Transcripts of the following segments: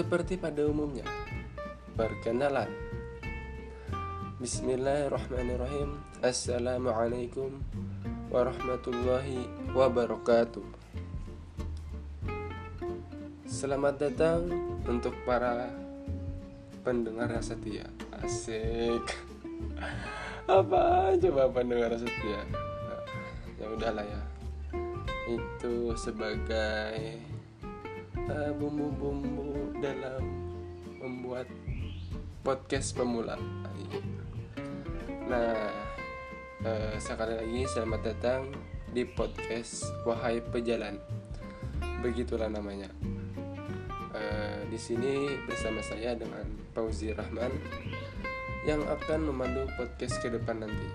Seperti pada umumnya, perkenalan. Bismillahirrahmanirrahim. Assalamualaikum warahmatullahi wabarakatuh. Selamat datang untuk para pendengar setia. Asik. Apa coba pendengar setia? Ya udahlah ya. Itu sebagai uh, bumbu-bumbu dalam membuat podcast pemula. Nah, uh, sekali lagi selamat datang di podcast Wahai Pejalan. Begitulah namanya. Uh, di sini bersama saya dengan Fauzi Rahman yang akan memandu podcast ke depan nanti.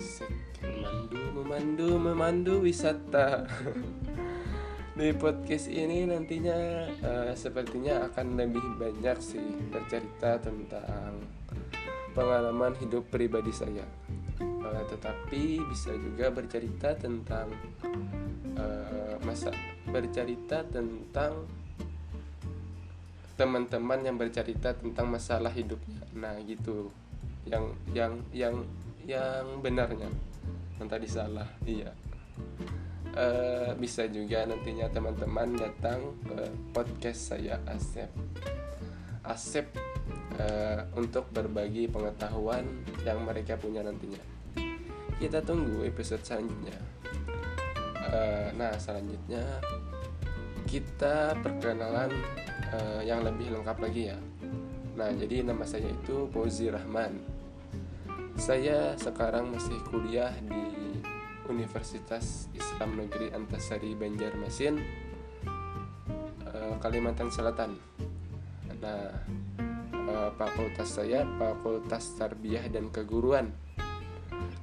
Asik, memandu, memandu, memandu wisata. di podcast ini nantinya uh, sepertinya akan lebih banyak sih bercerita tentang pengalaman hidup pribadi saya. Uh, tetapi bisa juga bercerita tentang uh, masa bercerita tentang teman-teman yang bercerita tentang masalah hidupnya. Nah gitu. Yang yang yang yang benarnya. Yang tadi salah iya uh, bisa juga nantinya teman-teman datang ke podcast saya Asep. Asep uh, untuk berbagi pengetahuan yang mereka punya nantinya. Kita tunggu episode selanjutnya. Uh, nah selanjutnya kita perkenalan uh, yang lebih lengkap lagi ya. Nah jadi nama saya itu Pozi Rahman. Saya sekarang masih kuliah di Universitas Islam Negeri Antasari Banjarmasin Kalimantan Selatan. Nah fakultas saya fakultas tarbiyah dan keguruan.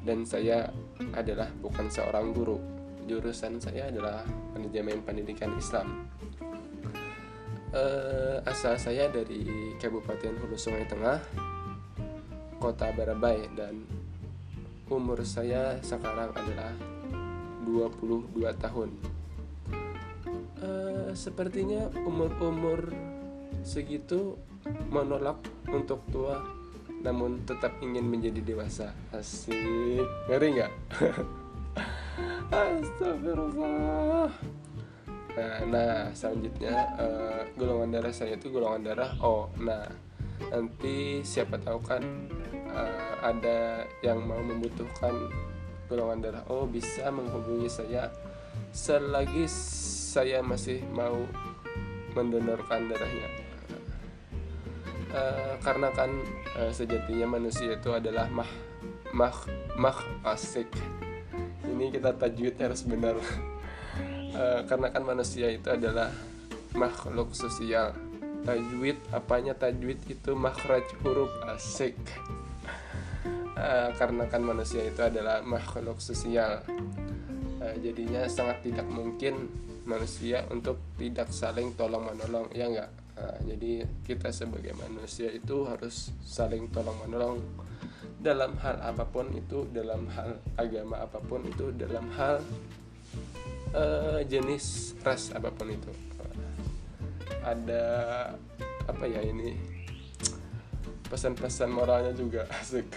Dan saya adalah bukan seorang guru. Jurusan saya adalah manajemen pendidikan Islam. Uh, asal saya dari Kabupaten Hulu Sungai Tengah kota Barabai dan umur saya sekarang adalah 22 tahun. Uh, sepertinya umur-umur segitu menolak untuk tua namun tetap ingin menjadi dewasa. Asik. Ngeri nggak? Astagfirullah. Nah, nah selanjutnya uh, golongan darah saya itu golongan darah O. Nah nanti siapa tahu kan uh, ada yang mau membutuhkan golongan darah. O bisa menghubungi saya. Selagi saya masih mau mendonorkan darahnya. Uh, karena kan uh, sejatinya manusia itu adalah mah mah mah asik ini kita tajwid harus benar. Uh, karena kan manusia itu adalah makhluk sosial tajwid apanya tajwid itu makhraj huruf asik. Uh, karena kan manusia itu adalah makhluk sosial. Uh, jadinya sangat tidak mungkin manusia untuk tidak saling tolong menolong ya enggak? Nah, jadi kita sebagai manusia itu harus saling tolong menolong dalam hal apa pun itu dalam hal agama apa pun itu dalam hal uh, jenis ras apa pun itu ada apa ya ini pesan-pesan moralnya juga asik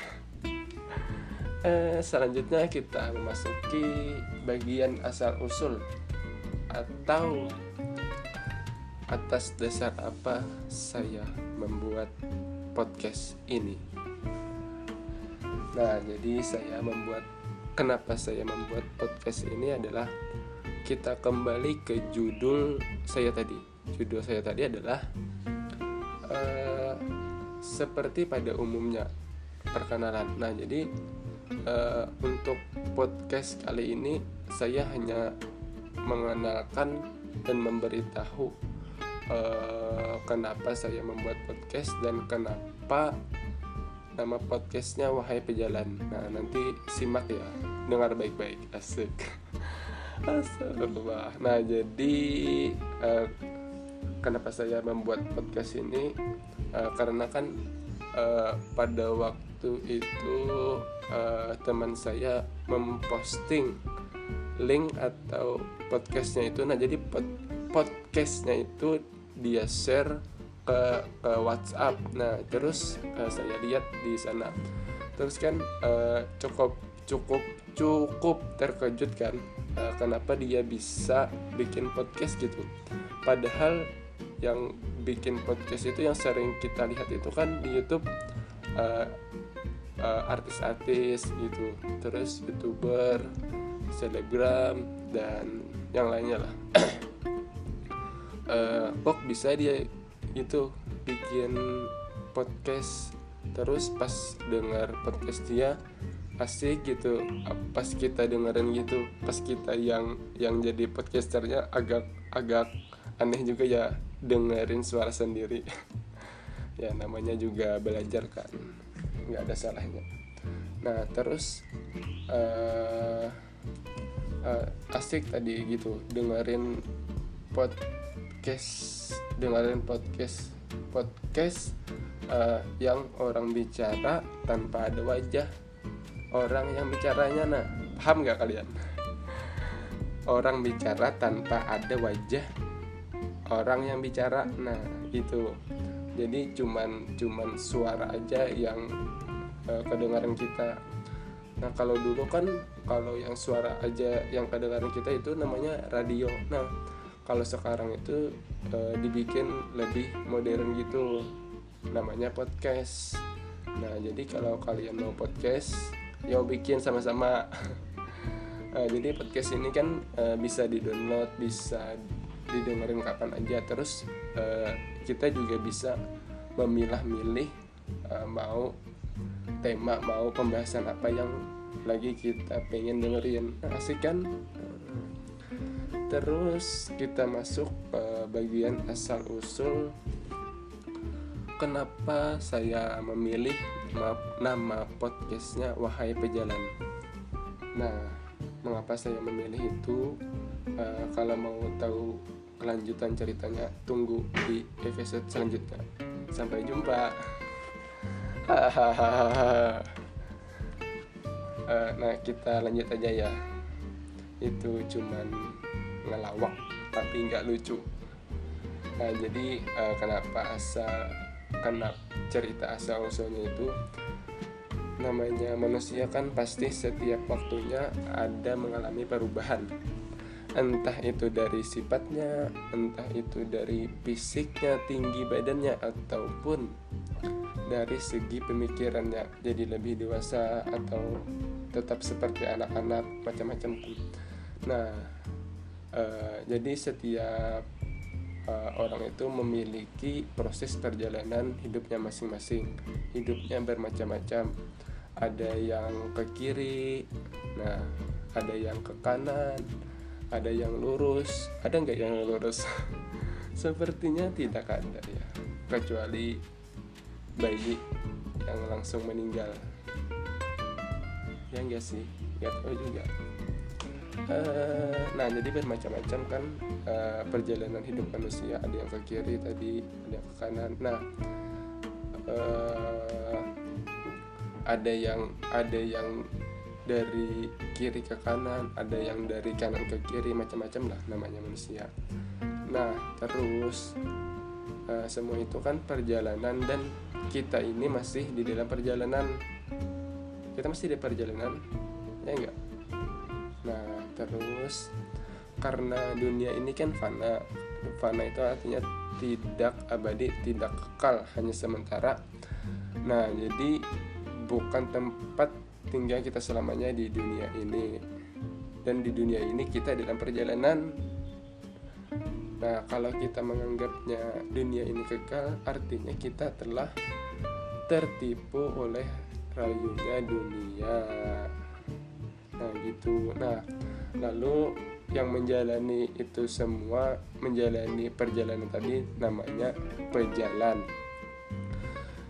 eh, selanjutnya kita memasuki bagian asal usul atau atas dasar apa saya membuat podcast ini. Nah, jadi saya membuat kenapa saya membuat podcast ini adalah kita kembali ke judul saya tadi. Judul saya tadi adalah uh, seperti pada umumnya perkenalan. Nah, jadi uh, untuk podcast kali ini saya hanya mengenalkan dan memberitahu uh, kenapa saya membuat podcast dan kenapa nama podcastnya Wahai Pejalan. Nah nanti simak ya, dengar baik-baik, asik. Astagfirullah. Nah jadi kenapa saya membuat podcast ini? Uh, karena kan uh, pada waktu itu uh, teman saya memposting link atau podcastnya itu. Nah jadi pod podcastnya itu dia share ke ke WhatsApp. Nah terus uh, saya lihat di sana. Terus kan uh, cukup cukup cukup terkejut kan uh, kenapa dia bisa bikin podcast gitu. Padahal yang bikin podcast itu yang sering kita lihat itu kan di YouTube uh, uh, artis-artis gitu. Terus youtuber selebgram dan yang lainnya lah. Uh, kok bisa dia itu bikin podcast terus pas dengar podcast dia asik gitu pas kita dengerin gitu pas kita yang yang jadi podcasternya agak agak aneh juga ya dengerin suara sendiri. Ya namanya juga belajar kan nggak ada salahnya. Nah terus uh, uh, asik tadi gitu dengerin podcast dengerin podcast podcast uh, yang orang bicara tanpa ada wajah. Orang yang bicaranya nah paham nggak kalian? Orang bicara tanpa ada wajah orang yang bicara. Nah itu. Jadi cuman cuman suara aja yang uh, kedengaran kita. Nah kalau dulu kan kalau yang suara aja yang kedengaran kita itu namanya radio. Nah kalau sekarang itu uh, dibikin lebih modern gitu. Namanya podcast. Nah jadi kalau kalian mau podcast ya bikin sama-sama. Uh, jadi podcast ini kan uh, bisa di download bisa didengerin kapan aja. Terus uh, kita juga bisa memilah-milih uh, mau tema mau pembahasan apa yang lagi kita pengen dengerin. Asik kan? Terus kita masuk ke bagian asal usul kenapa saya memilih nama podcastnya Wahai Pejalan? Nah mengapa saya memilih itu uh, kalau mau tahu kelanjutan ceritanya tunggu di episode selanjutnya. Sampai jumpa. Uh, nah kita lanjut aja ya. Itu cuman ngelawak tapi nggak lucu. Nah jadi uh, kenapa asal kenapa cerita asal usulnya itu? Namanya manusia kan pasti setiap waktunya ada mengalami perubahan entah itu dari sifatnya, entah itu dari fisiknya, tinggi badannya, ataupun dari segi pemikirannya, jadi lebih dewasa atau tetap seperti anak-anak macam-macam. Nah, uh, jadi setiap uh, orang itu memiliki proses perjalanan hidupnya masing-masing. Hidupnya bermacam-macam. Ada yang ke kiri, nah ada yang ke kanan ada yang lurus ada nggak yang lurus? Sepertinya tidak ada ya kecuali bayi yang langsung meninggal. Ya enggak sih? Nggak tahu juga. Uh, nah jadi bermacam-macam kan uh, perjalanan hidup manusia. Ada yang ke kiri tadi ada yang ke kanan. Nah uh, ada yang ada yang dari kiri ke kanan ada yang dari kanan ke kiri macam-macam lah namanya manusia. Nah terus uh, semua itu kan perjalanan dan kita ini masih di dalam perjalanan. Kita masih di perjalanan ya enggak? Nah terus karena dunia ini kan fana fana itu artinya tidak abadi tidak kekal hanya sementara. Nah jadi bukan tempat tinggal kita selamanya di dunia ini. Dan di dunia ini kita dalam perjalanan. Nah kalau kita menganggapnya dunia ini kekal artinya kita telah tertipu oleh rayunya dunia. Nah gitu. Nah lalu yang menjalani itu semua menjalani perjalanan tadi namanya pejalan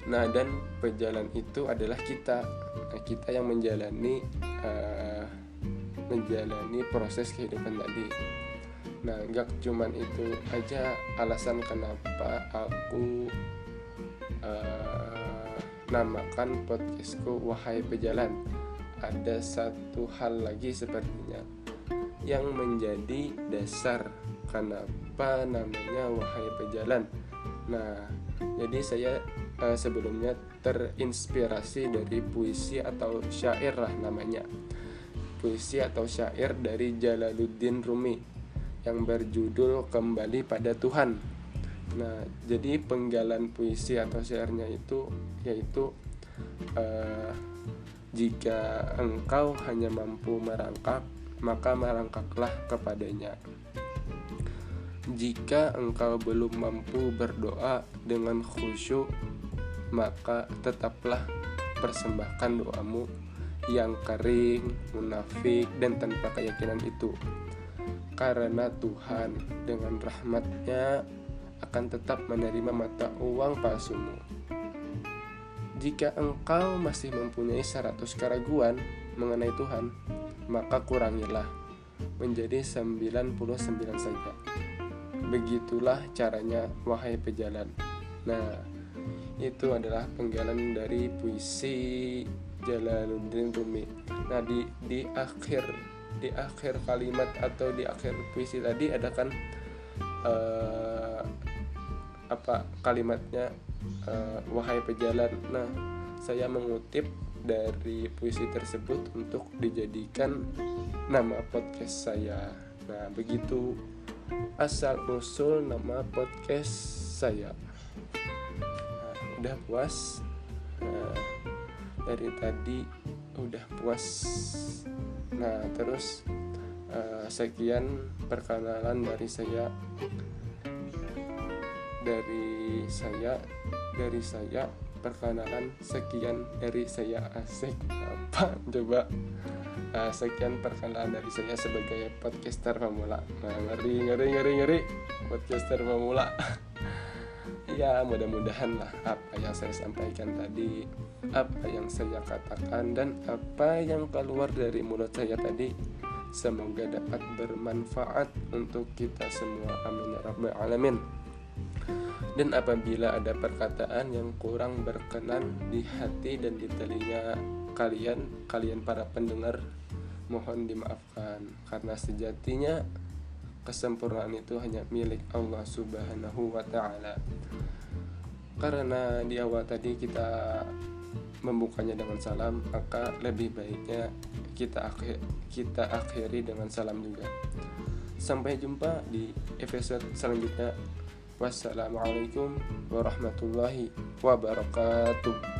nah dan pejalan itu adalah kita. Nah, kita yang menjalani uh, menjalani proses kehidupan tadi. Nah nggak cuman itu aja alasan kenapa aku uh, namakan podcastku wahai pejalan. Ada satu hal lagi sepertinya yang menjadi dasar kenapa namanya wahai pejalan. Nah jadi saya uh, sebelumnya terinspirasi dari puisi atau syair lah namanya puisi atau syair dari Jalaluddin Rumi yang berjudul Kembali pada Tuhan. Nah, jadi penggalan puisi atau syairnya itu yaitu uh, jika engkau hanya mampu merangkak, maka merangkaklah kepadanya. Jika engkau belum mampu berdoa dengan khusyuk, maka tetaplah persembahkan doamu yang kering, munafik, dan tanpa keyakinan itu. Karena Tuhan dengan rahmatnya akan tetap menerima mata uang palsumu. Jika engkau masih mempunyai 100 keraguan mengenai Tuhan, maka kurangilah menjadi 99 saja. Begitulah caranya wahai pejalan. Nah, itu adalah penggalan dari puisi Jalaluddin Rumi. Nah, di di akhir di akhir kalimat atau di akhir puisi tadi ada kan uh, apa kalimatnya uh, wahai pejalan. Nah, saya mengutip dari puisi tersebut untuk dijadikan nama podcast saya. Nah, begitu asal usul nama podcast saya udah puas nah, dari tadi udah puas. Nah terus uh, sekian perkenalan dari saya. Dari saya dari saya perkenalan sekian dari saya. Asik apa? Coba uh, sekian perkenalan dari saya sebagai podcaster pemula. Nah, ngeri ngeri ngeri ngeri. Podcaster pemula ya mudah-mudahan lah apa yang saya sampaikan tadi apa yang saya katakan dan apa yang keluar dari mulut saya tadi semoga dapat bermanfaat untuk kita semua. Amin ya rabbal alamin. Dan apabila ada perkataan yang kurang berkenan di hati dan di telinga kalian kalian para pendengar mohon dimaafkan. Karena sejatinya kesempurnaan itu hanya milik Allah Subhanahu wa taala. Karena di awal tadi kita membukanya dengan salam, maka lebih baiknya kita akhir kita akhiri dengan salam juga. Sampai jumpa di episode selanjutnya. Wassalamualaikum warahmatullahi wabarakatuh.